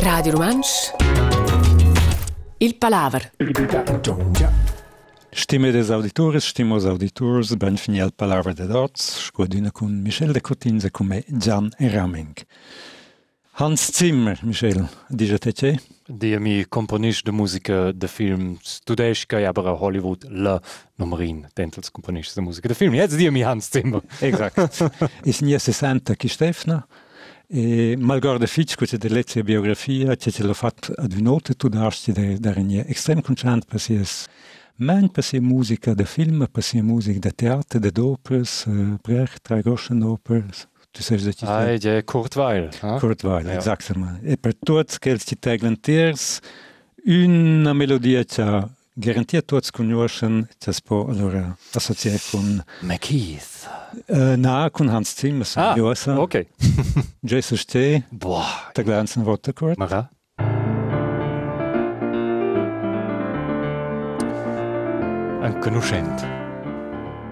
Radio Romansch Il Palaver Stimme des auditores, stimos auditors, ben fini al Palaver de Dots, squadina con Michel de Cotinze come Gian Raming. Hans Zimmer, Michel, dice te ce? Die mi componist de musica de film studesca e aber a Hollywood la numerin dentals componist de musica de film. Jetzt die mi Hans Zimmer. Exakt. Is nie 60 chi Stefna, Malgarda Fiç, ku që të de që biografia, që që lëfat atë vinote, të dashtë që dhe dhe një ekstrem man përsi esë musica de muzika per filmë, musica de teatro de dhe brech Brecht, Tragoshën operës, du sagst richtig. Ah, ja, Kurt Weil. Kurt Weil, ja. Jo. exakt. E per tot skels ti taglen una melodia cha conoscono, che si può allora associare con McKeith. uh, na, con Hans Zimmer, Ah, Josa, okay. Jesus Ste, Boah. der ganzen Worte Kurt. Mara? Un conoscent.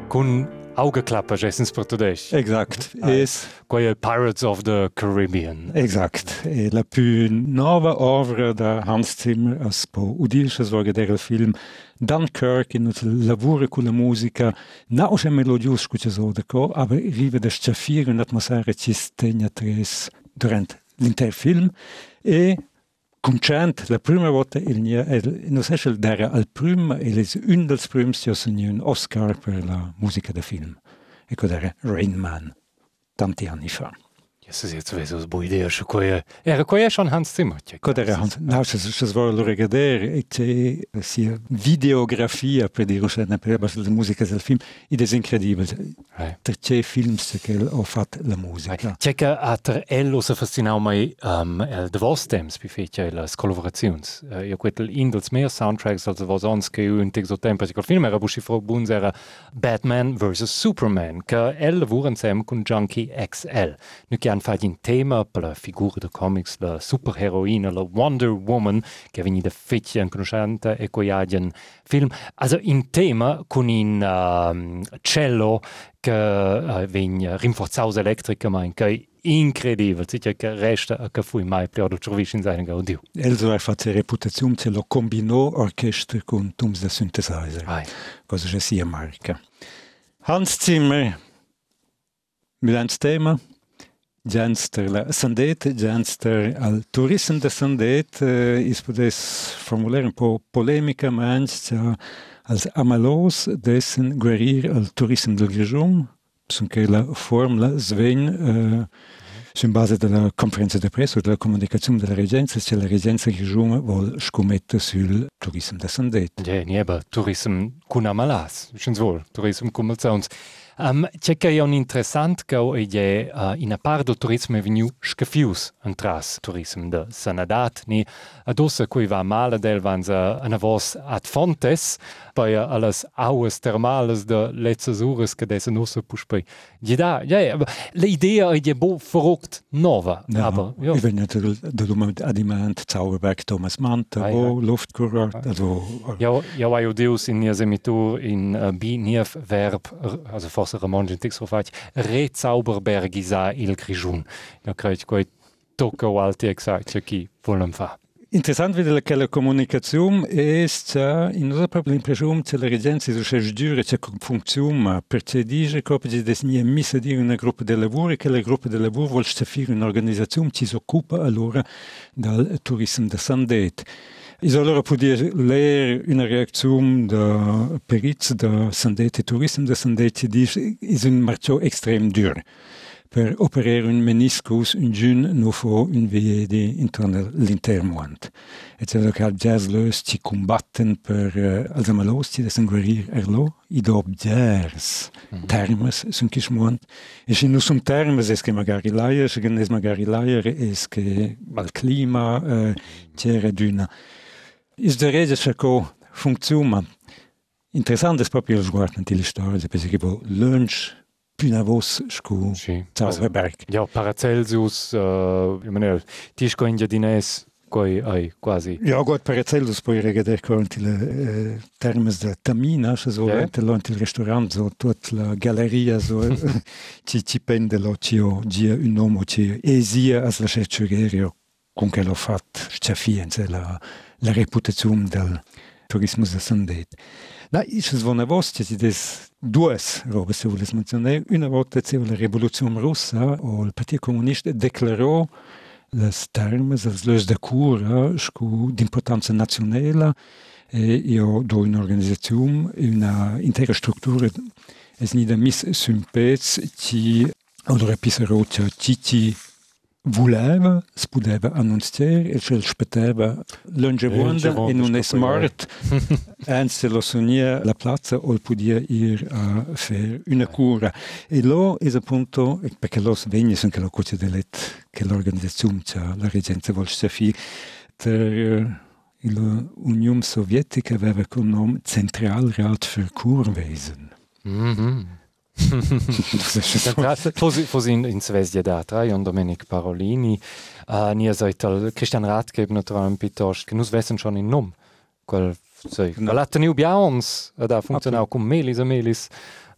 Con Augenklappe, jessens per tudeix. Exakt, Ah. es Quei Pirates of the Caribbean. Exakt. E la più nova opera da Hans Zimmer as po udisce svolge del film Dunkirk in il lavoro con la musica na o melodius scuce co, aber rive de schaffir un'atmosfera ci stegna tres durante l'intero film e Concent, la prima volta il nia, el, so se dera al prima, e les un dels prims che assegna un Oscar per la musica del film. E codere Rain Man, tanti anni fa. Jetzt weiß ich, wo idea, schon quei... Era quei schon Hans Zimmer. Codere Hans, no, se se svolo lo regadere e c'è sia videografia per dire uscire per la musica del film ed è incredibile. Eh. Per c'è films che ho fatto la musica. Tjekke at er ello se fascinau mai um, el de vos temps bi fetja las collaborazions. Uh, io quetel indels mehr soundtracks als vos ons che un texo tempo col film era busci fro buns era Batman vs Superman che el vuren sem con Junkie XL. Nu che fatto un tema per la figura de comics la superheroina la Wonder Woman che veni de fetja conoscente e coiagen film. Also in tema con in um, cello che uh, vegn rinforzaus elettrica mein che incredibile, sicher che resta che fui mai più trovisch in seinen gaudiu. Also er fatto reputazione ce lo combinò orchestra con tums da synthesizer. Ai. cosa c'è sia marca. Hans Zimmer, mit einem Thema, Genster la Sandet, Genster al Tourism de Sandet, äh, is podes formulare un po' polemica, ma anche als amalos dessen guerir al Tourism del Grigion, che la formula sven äh, in base della conferenza di pressa o della comunicazione della Regenza, se la Regenza Grigion vuol scommettere sul Tourism de Sandet. Ja, nieba, tourism kun amalas, schön wohl, tourism kun malzauns. Um, c'è che è un interessant che è uh, in a part del turismo è venu scafius un tras turismo de sanadat ni adossa cui va male del vans uh, ana vos ad fontes bei uh, alles aues thermales de letztes ures che desse nosse puspe. Ja, da, ja, aber l'idea è bo verrückt nova, Ja, aber ja. Ich bin natürlich der dumme Adimant, Zauberberg, Thomas Ah, ja. wo Luftkurort, also Ja, ja, vai Deus in nia semitur in uh, bi verb, also forse Ramon in Tix rofat, rezauberbergisa il Grigiun. Ja, creit quei tocco alti exact chi volem fa. interessant wieder che la comunicazione è sta in una propria impressione che la regenza su c'è dure c'è funziona perché dice che oggi desnia missa dire una gruppo di lavoro e che la gruppo di lavoro vuole stafire un'organizzazione che si occupa allora dal turismo da Sandet. Izolera podjeler una reaktion de perits de sandet tourisme de sandet dis is un marcio extrem dur. Per operare un meniscus, un jun, nofo, un vedi intorno all'intermoant. Et c'est le cas euh, jazz lös ci combatten per uh, alzamalos ci desen guerir erlo, idob jazz. Mm -hmm. Termes sunt kishmoant. E si nu sunt termes, es che magari laier, es che magari laier, es che al clima, uh, c'era d'una. Mm -hmm. Is de rede. Interessant è proprio lo sguardo di storia, perché che vo lunch voce scu. Zauberberg. Ja, Paracelsus, uh, ich meine, Tischko in Jadines, coi ai quasi. Ja, gut, per ecellus poi regader con il eh, termes de tamina, so so yeah. il restaurant, so tut la galleria, so ci ci pende lo cio gia un uomo ci esia as la cercegerio con che l'ho fatto, c'è fienza la, la reputaziun del turismus de Sandet. Da, și es wundervoll, dass ich das duas robe se vules menționare. Una volta țeu la Revoluțion Rusă, o Partia Comunist declară las termes, las leis de cura, scu d'importanza națională, io do in organizzazione una intera struttura es nida mis sympets ti odora pisarota titi ci voleva, si poteva annunziare, e ci aspettava l'ungevonda e non è smart, anzi lo sognia la piazza o podia ir a fare una cura. E lo è appunto, perché lo svegni sono che lo coce delet, che l'organizzazione, cioè la regenza vuol fare, der l'Unione Sovietica aveva con nome Zentralrat für Kurwesen. Mhm. Fosi, fosi in, in Svezia da tra, Jon Domenic Parolini, uh, nia seit al Christian Ratgeber naturalmente piuttosto, che nus vessen schon in nom. Quel, sei, No. quel ha teniu biaons, ed ha funzionau cum melis e melis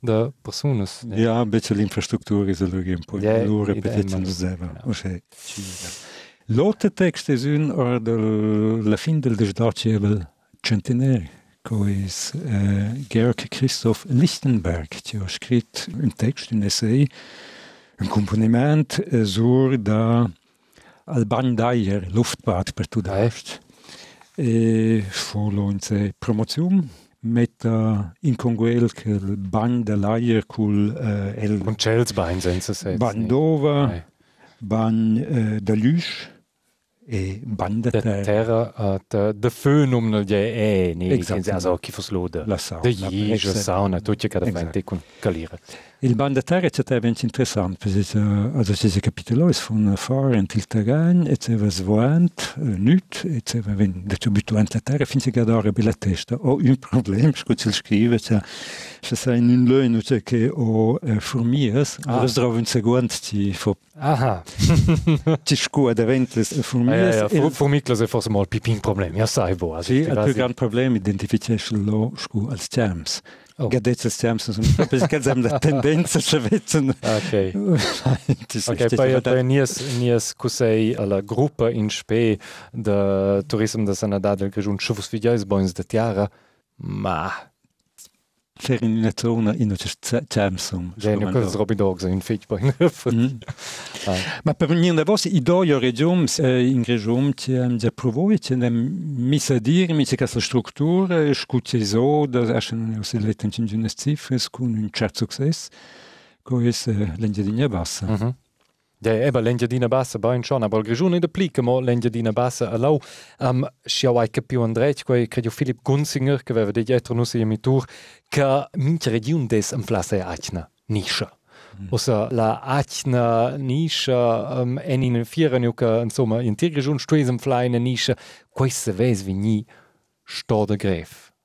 de personas. Ja, ein bisschen Infrastruktur ist allora un po' Ja, idea, repetizione ma- selber. genau. Ossia, L'altro text è un or del, la fin del desdacievel centenaire, che è eh, Georg Christoph Lichtenberg, ha scritto un testo, un essay, un componiment eh, sur da al Bandaier Luftbad per Ah, E follow in se promozione metta in conguel che il Ban da Leier col eh, el Und Chelsbein senza se. Bandova. Ban eh, da Lüsch e Ban da De Terra. uh, de, de föhn um nel je e, ni, Exact. also chi fos lo de, La sauna. de la sauna, tutti che da fente con calire. Il Ban da Terra è veramente interessante, perché uh, also diese capitolo è von fahren til terrain, e c'è svant, uh, nüt, e c'è wenn da abituant la terra, fin che da ora bella testa. Ho un problema, scusi il scrive, c'è c'è sai in un ho uh, formias, Ah. ah. trovo un secondo ci fo Aha. ci scuola davanti le Ja, ja, formias. ja, e- für, für mich ist forse mal Pipin Problem. Ja, sai bo. Problema è identificare lo scu als Jams. Oh. Gadets als Jams sono perché abbiamo la tendenza a vezzano. Okay. Ok, poi, poi nies, nies cusei alla gruppa in spe de turismo da Sanadad del Grigiun Schufus Videos Boins de Tiara, ma Per in una zona in c'è Jams sono. genio cosas Robby Dogs in Fitch Boin. Mm. Ma per venire da voi, i due regioni, eh, in regione ci hanno già provato, ci hanno messo a dire, mi c'è questa struttura, scucce so, da escono le lettere in una cifra, con un certo successo, che è l'Engiadina Bassa. Mhm. Ja, eben, l'Engiadina Bassa, bain schon, aber il Grigiun nicht applica, mo l'Engiadina Bassa, allau, um, schiau ai capiu andreit, quei credo Philipp Gunzinger, che aveva di dietro nussi in mitur, che mincha region des am place acna, niscia. Ossa la acna niscia, um, en in fieren ju che, insomma, in tir Grigiun stuis am fleine niscia, questa ves vi ni sto.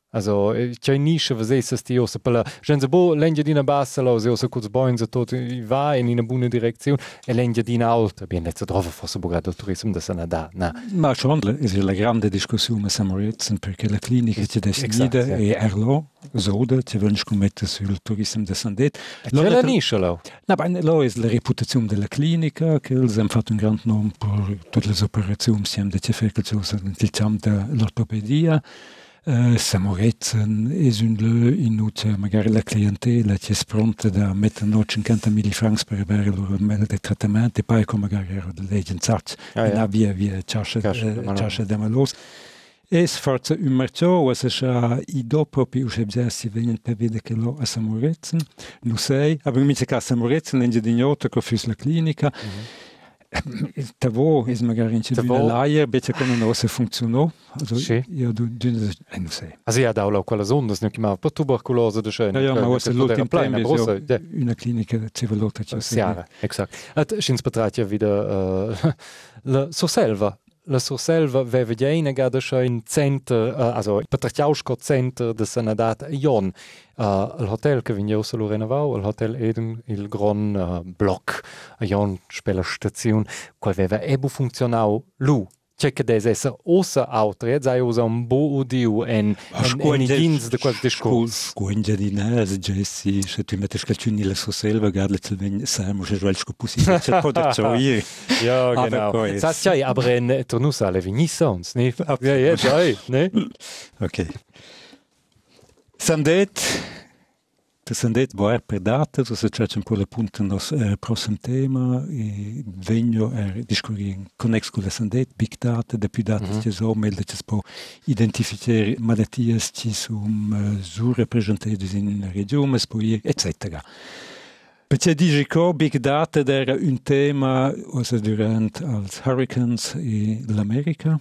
Also tgei nische was es as die osse pella. Gen se bo lenja dina bassela se osse kurz boin se tot va in ina buna direktion e lenja dina alta. Bien letza drova fosse boga del turismo da sana da. Na. Ma schon is la grande discussione sa Moritzen perché la clinica ti decide e erlo zoda ti vens commette sul turismo da sandet. Lo la nische lo. Na ba lo is la reputazione della clinica che il sem fatto un grand nom per tutte le operazioni siam de ti fer che ci sono il tiam dell'ortopedia. Eh, samorecen es un lö in ut eh, magari la clientela che es pronta da metter noch 50 mil francs per avere loro de trattamento e poi come magari era de legend sats ah, ja. via via chasche chasche de malos. Es forza un marcio, es es a i dopo più se bzessi venien per vede che lo a samorezen, nu sei, aber mi se ca samorezen, l'enge di gnoto, che fus la clinica, mm -hmm. Tavo. si funzionò. Also, Sì. io do dünne, eh, non sai. Also, ja, da quella sonda, non chiamava per tuberculose ma ja. una ci Siara, exakt. At schins betrat ja wieder la Surselva. La Surselva veve ja ina gada scho in center, uh, also Petrachausko center de Sanadat Jon. Uh, il hotel che vigno solo renovau, il hotel Eden, il gran uh, block a Jon spela stazione, qual veve ebu funzionau lu c'è che des esser ossa autre, e zai usa un bo udiu en en igins de quel discurs. Scuengia di nas, Jesse, se tu mettes calciuni la so selva, gadle zu ven sam, se joel sco pusi, c'è po da gioie. Ja, genau. Sa c'è, aber en tornus alle venissons, ne? Ja, ja, c'è, ne? Ok. Sandet, sandet boer per data, so se c'è un po' la punta nos eh, prossimo tema, e vengo er discorri in connex con la sandet, big data, da più data Mhm. che so, melda che po identificare malattie ci sono uh, su rappresentate in una regione, poi eccetera. Perché dice che big data era un tema also durante als Hurricanes in l'America,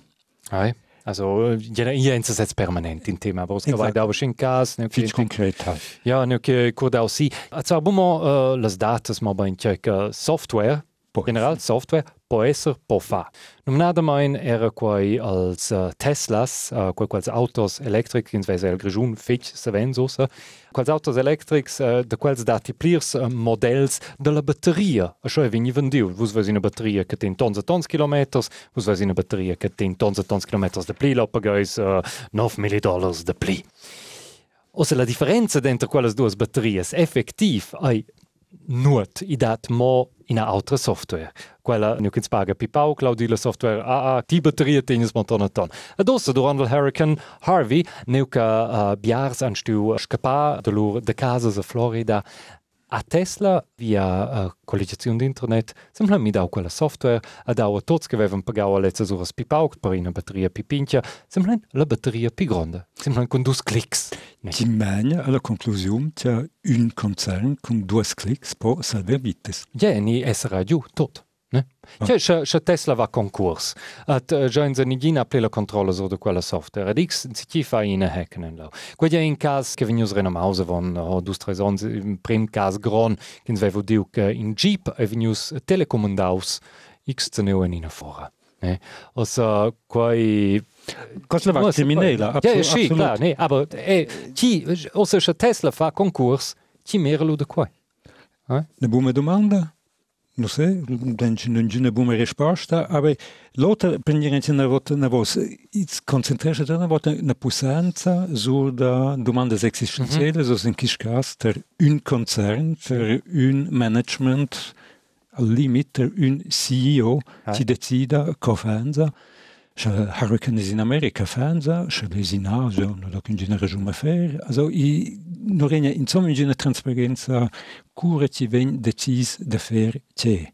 Ai. Also, ja, ja, ins jetzt permanent in Thema, aber es Exakt. vai da in cas, viel konkret halt. Ja, ne, che curda aussi. Also, abbiamo uh, las datas, ma ben c'è che software, general software, può essere, può fa. Non nada mein era quai als uh, Teslas, uh, quai quals autos electric, in vez el grigiun fetch se vensosa, quals autos electrics, uh, de quals dati plirs uh, models de batteria. Això è vegni vendiu. Vus vesi una batteria che ten tons e tons kilometers, vus vesi una batteria che ten tons e tons kilometers de pli, lo pagais uh, 9 mili dollars de pli. O se la differenza dentro quelle due batterie è nuot i dat mo in altra software. Quella nu kins paga pipau, claudi la software a a ti batteria tenis montona ton. Ed ossa durant Hurricane Harvey nu ca uh, biars an scapà de lur de casas a Florida a Tesla via uh, collegazione d'internet sembra mi dau quella software a dau a tots che avevano pagato a lezza suras pipau per una batteria pipincha sembra la batteria più grande sembra con due clicks Ne. Ci mena alla conclusione c'è un concern con due clicks può salvare vite. Ja, ni essere giù, tot. Che Tesla war konkurs. Et join se nigin apple la controllo so de quella software. Ed X si chi fa in heckenen lau. Quei je in cas che vin renom Hause wann ho dus tre son im prim cas gron, gin wei wo diuk in Jeep e vin telekomendaus X ze neuen in fora. Ass quei krimineler. Ja, sì, klar, nee, aber eh, chi ossecher Tesla fa konkurs, chi mehr lo de quei. Ne bume domanda? no sé den dünne boomer esparsta aber lauter pendina wat na vos iets konzentrche dann wat na pusanza so da domandas existenzielle mm -hmm. sos en kichkas ter un konzern ter un management limiter un CEO ti decida kofanza Harriken is in Amerika Fanza, Chile is in Asien oder kun Region faire. Also i non regna, insomma, in una trasparenza cura ci ven decis de faire c'è.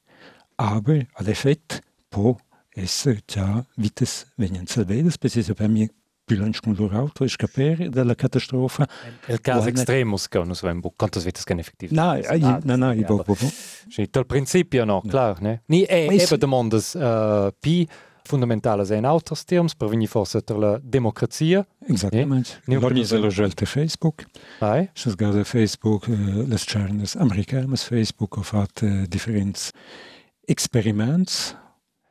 Aber, all'effetto, può essere già vites venien salvedes, perché per me più lunch con loro auto, è scappare dalla catastrofa. El cas Guarda- extremus che non bu quantas vetas che effektiv. No, Ah, no, no, no, no, aber- Sì, dal principio no, klar, ne? Ni e Ma is- eba demandas uh, pi fundamentala sein auters terms per vegnir forsa ter la democrazia. Exactament. Eh? Logni se lo gelte Facebook. Ai. Schas gase Facebook, uh, les charnes americanas Facebook ho fat uh, differents experiments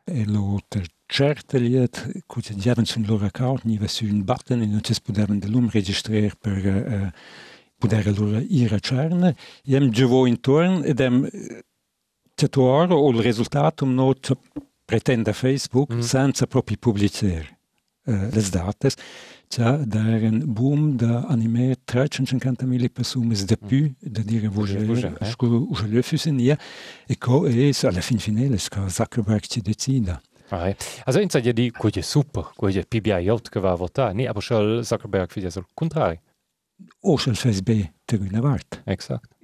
e lo ter certe liet quotidianen sun lor account ni vesu un button e non ci spudevan de lum registrer per uh, puder lor ira charne. Jem givo intorn ed em eh, tatuar o il resultatum not pretende Facebook Mhm. senza proprio pubblicare eh, le date. C'è un boom da animare 350.000 persone de più, da dire je, eh? le fusinia, e co è alla fin finale, che Zuckerberg ci decida. Ai. Also in ja di quelle super, quelle PBI out che va a votare, ni aber schon Zuckerberg für das contrario. O il FSB te una vart. Exakt.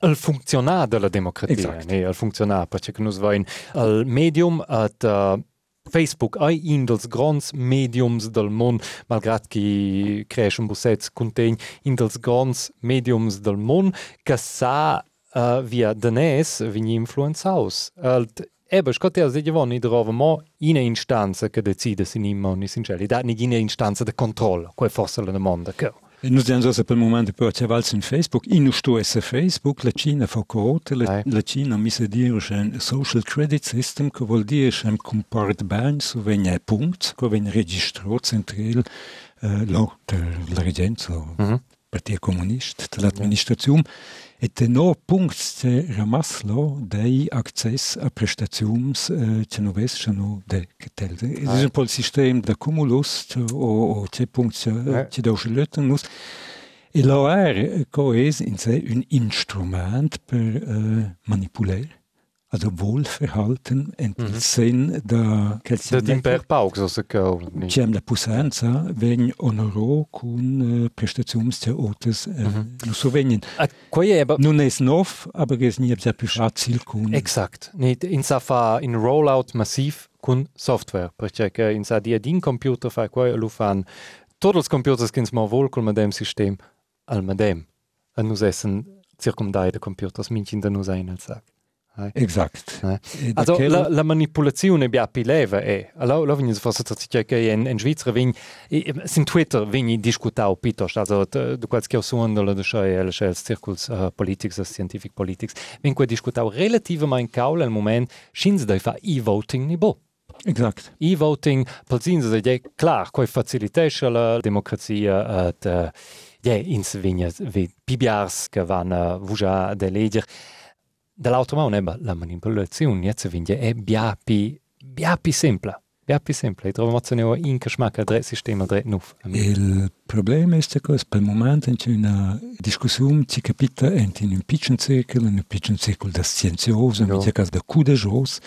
el funcționar de la democrație, Exact. ne, el funcționar, perché che nus vain el medium at uh, Facebook ai in dels grands mediums del món, malgrat que creix un bussets conteny in dels grands mediums del món, que sa uh, via danès vini influenzaus. El Eben, scotte se giovani idrova mo in instanza che decide sin imma ogni sinceri, da ni in instanza de controllo, quella forse la domanda che E noi abbiamo per il momento poi c'è valso in Facebook, in sto su Facebook, la Cina fa corrotte, la, Eh. la Cina mi sa dire un social credit system, che vuol dire un comport bene su ogni punto, che viene registrato centrale, eh, lo, der, la regenza, Mhm. Partito Comunista, dell'amministrazione, e te no punct c'è ramaslo dei access a prestazioni eh, che non vescono de che È un po' il sistema da cumulus o, c'è punct Eh. c'è da uscire E l'OR è in sé un instrument per eh, manipolare, also Wohlverhalten in Mhm. il sen da Da timper pauk, so se che c'è la possenza ven onoro con eh, prestazioni che otes eh, Mhm. non so venien. A quei eba Non è nov, aber es nie sehr più facile con Exakt. Nit in sa fa in rollout massiv con software, perché che in sa dia din computer fa quei lu fan tots els computers che mo vol col medem sistem al medem. A nus essen circumdai de computers mincin da nus ein al sac. Exakt. Eh. E da Also la, la manipulazione bia pi leva è. Allora lo vegni forse tazziche che in in Svizzera vegni sin Twitter vegni discutau pitos, also du quals che suondo de schei el schei uh, politics scientific politics. Vegni que discutau relativamente caul al moment schins de fa e-voting ni bo. Exakt. E-voting palzins è ja klar, coi facilitesce la democrazia et uh, ja ins vigna vi pibiars che van uh, vuja de leger. Dall'altro mano ebba la manipolazione jetzt vigna è biapi biapi sempla. Biapi sempla. E trovo mo in che schmacca dre sistema dre nuf. Il problema è che per il momento c'è una discussione che capita in un piccolo circolo, in un piccolo circolo da scienzioso, No. in caso da courageoso,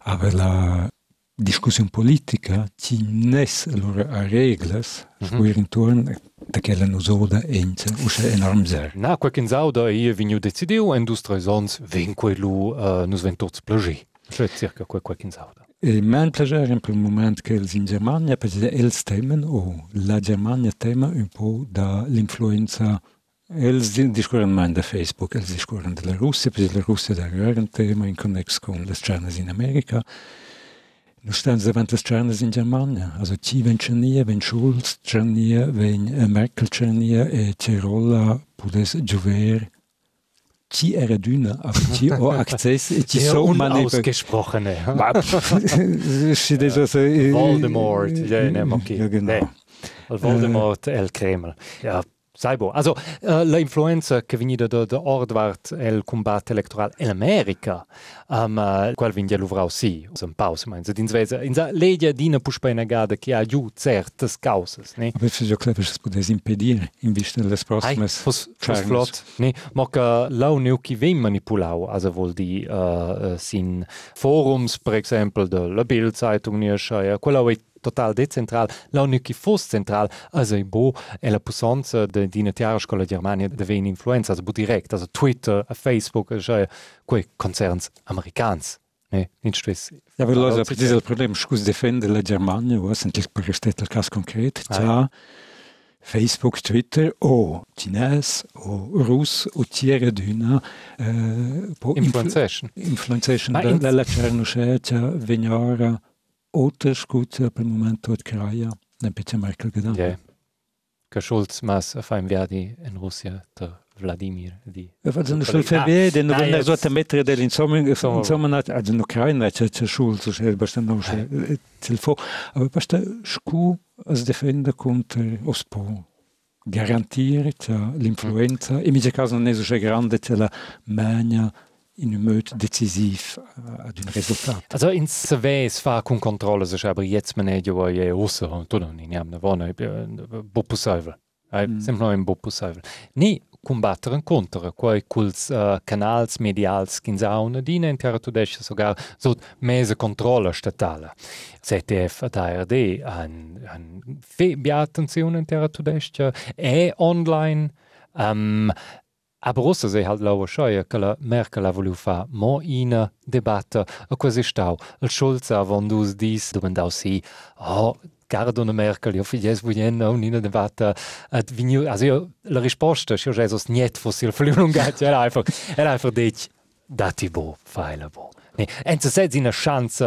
aber la discussione politica ci nes allora a reglas, Mhm. scuoir intorno da che la nosoda ente, usce enorm zer. Na, quel che sauda io vigno decidiu en dus tre sons ven quello uh, nus ven tots plagi. Cioè circa quel quel che sauda. E mein piacere in quel momento che in Germania, perché els temen, o la Germania tema un po' dall'influenza Els discorren mai da Facebook, els discorren della Russia, perché la Russia è un tema in connex con le strane in America. Davanti le strane in Germania. Also ci ven Cernia, ven Schulz, Cernia, ven eh, Merkel Cernia e Cirolla pudes era d'una, aber ci ho access Der so unausgesprochene. eh, Voldemort, ja, ne, okay. Ja, genau. Voldemort e il Kreml. Ja, sai bo. Also, uh, la influenza che venida da, da Ordwart el combat electoral in America, um, uh, quel vinge luvrau si, un paus, du, in Svesa, in sa legge dina puspa in agada che ha giù certas causas, ne? Aber ist ja clever, es pudes impedir in vista des Ai, próximas fos, fos Charmes. flott. Ne, ma che lau neu chi ven manipulau, also vol di uh, sin forums, per exempel, de la Bild-Zeitung, ne, ja, total decentral, lau neu chi fos central, also bo, e la possanza de dinetiara scola Germania de ven influenza, also bo direkt, also Twitter, a Facebook, ja, quei concerns americans. Ne, nicht stress. Ja, aber lo sì, precis il problema, scus defende la Germania, was restet il caso concreto, Ah, già Facebook, Twitter o cines o rus o tiere d'una eh, po influenzation Ma da in- la la cernuscheccia veniora oter scuza per il momento ad kraia, ne pece Merkel gedacht. Ja. Che Schulz mas fa inviadi in Russia der Vladimir di Also non Quello- sul vede, non Ah, venne jetzt- so a mettere dell'insomma, Insomma. insomma, also in Ucraina c'è c'è Schulz, c'è abbastanza non c'è il fo, aber basta scu as defende contro os po garantire l'influenza, e questo caso non è so grande c'è la mania in un modo decisivo ad un risultato. Also in Seves fa con controllo se aber jetzt man jo je osso tu non in bopusaivel. Ai Mm. sempre no in bopusaivel. Ni combattere contro quei culs uh, canals medials che sauna dina in terra tudesce sogar so mese controllo statale. ZDF ad ARD an an fe bia attenzione in terra tudesce e online um, Aber rossa se halt lauer scheie che la Merkel ha volu fa mo ina debatta a quasi stau. Il Schulz ha vandus dis domandau si oh, Gardona Merkel, io figlies vuglien un ina debatta at vignu, also io, la risposta, io Jesus niet fossil fliulungat, era einfach, era einfach dec, dati bo, faila bo. Ne, enza sez ina chance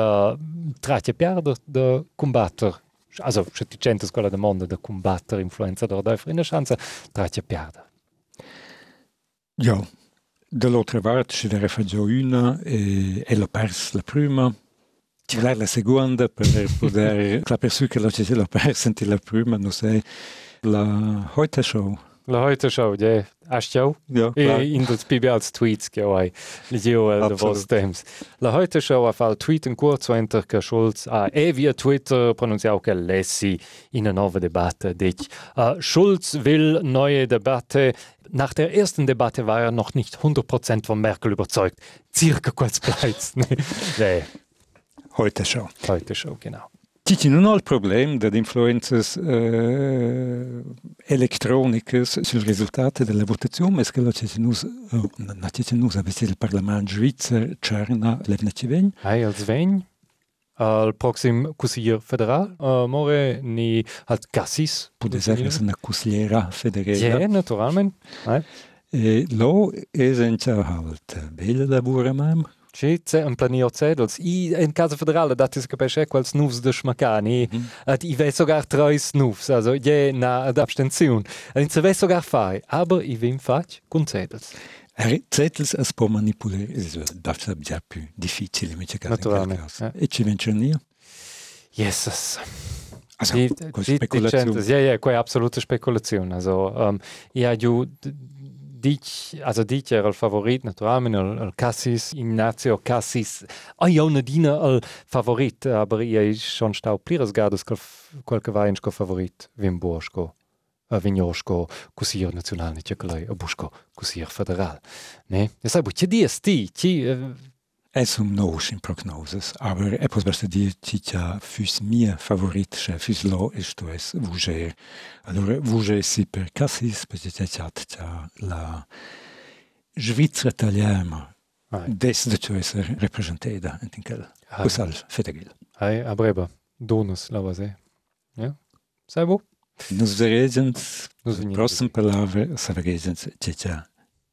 tratja piarda de combatter also se ti quella domanda de combatter influenza da da ina chance tratja piarda. Ja, dall'altra parte ci deve fare già una e, e l'ho persa la prima. Ci vuole la seconda per poter... la persona che l'ho persa la prima, non sai, la Heute Show. Ja. Hast du auch? Ja. In das Bibi als Tweets gewei. Legio el de Absolut. vos temps. La heute show a fal tweeten kurz enter che Schulz a e via Twitter pronunciau che lessi in eine neue Debatte dich. Uh, Schulz will neue Debatte. Nach der ersten Debatte war er noch nicht 100% von Merkel überzeugt. Circa kurz bleibt. nee, Heute Show. heute show, genau. Titinonal probleem dat influences uh, eh, elettronicas sul risultato della votazione che la Cetinus, oh, na Cetinus avesse il Parlamento Svizzer Czarna Levnecivegn. Hai als vegn? al proxim cusier federal uh, eh, more ni halt cassis pude ser es una cusiera federal ja yeah, naturalment. Eh, lo es en halt bella da buramam C'è c'è un planio cedels. I in casa federale dat is capisce quals nuvs de schmacani. Mhm. At i ve sogar treis nuvs, also je na ad abstention. In se ve sogar fai, aber i vim fac con cedels. Er Zettels es può manipolare, es darf già più difficile, invece che Naturalmente, eh. E ci vince Jesus. Also, Die, con die, die speculazione. Chances, ja, ja, quei absolute Spekulation. Also, ähm, ja, ju, dic, also dic era ja il favorit naturalment, il, il Cassis, Ignazio Cassis. Oh, io ne dina il favorit, aber io schon stau pliras gadas quel, quel che vai in sco favorit, vim buosco. a äh, vinjosco kusir nacionalni tjekolaj, a äh, buško kusir federal. Ne? Ja, saj bo, če di sti, če som Notion-Prognosis, aber etwas, was dir ja fürs mir Favorit fürs Lo ist es Vouger. Alors, Vouger si per Cassis, petit la Schweizer Italien, des de tu es repräsenté da, tinkel, usal fetegil. Hai, abreba, donus la base. Ja, sai bu? Sa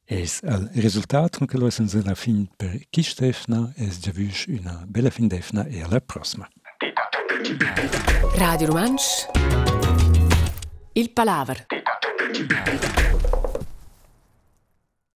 es al risultat con che lo essens la fin per Kistefna, es vus una bella fin defna e alla prossima. Radio Romansch. Il Palaver.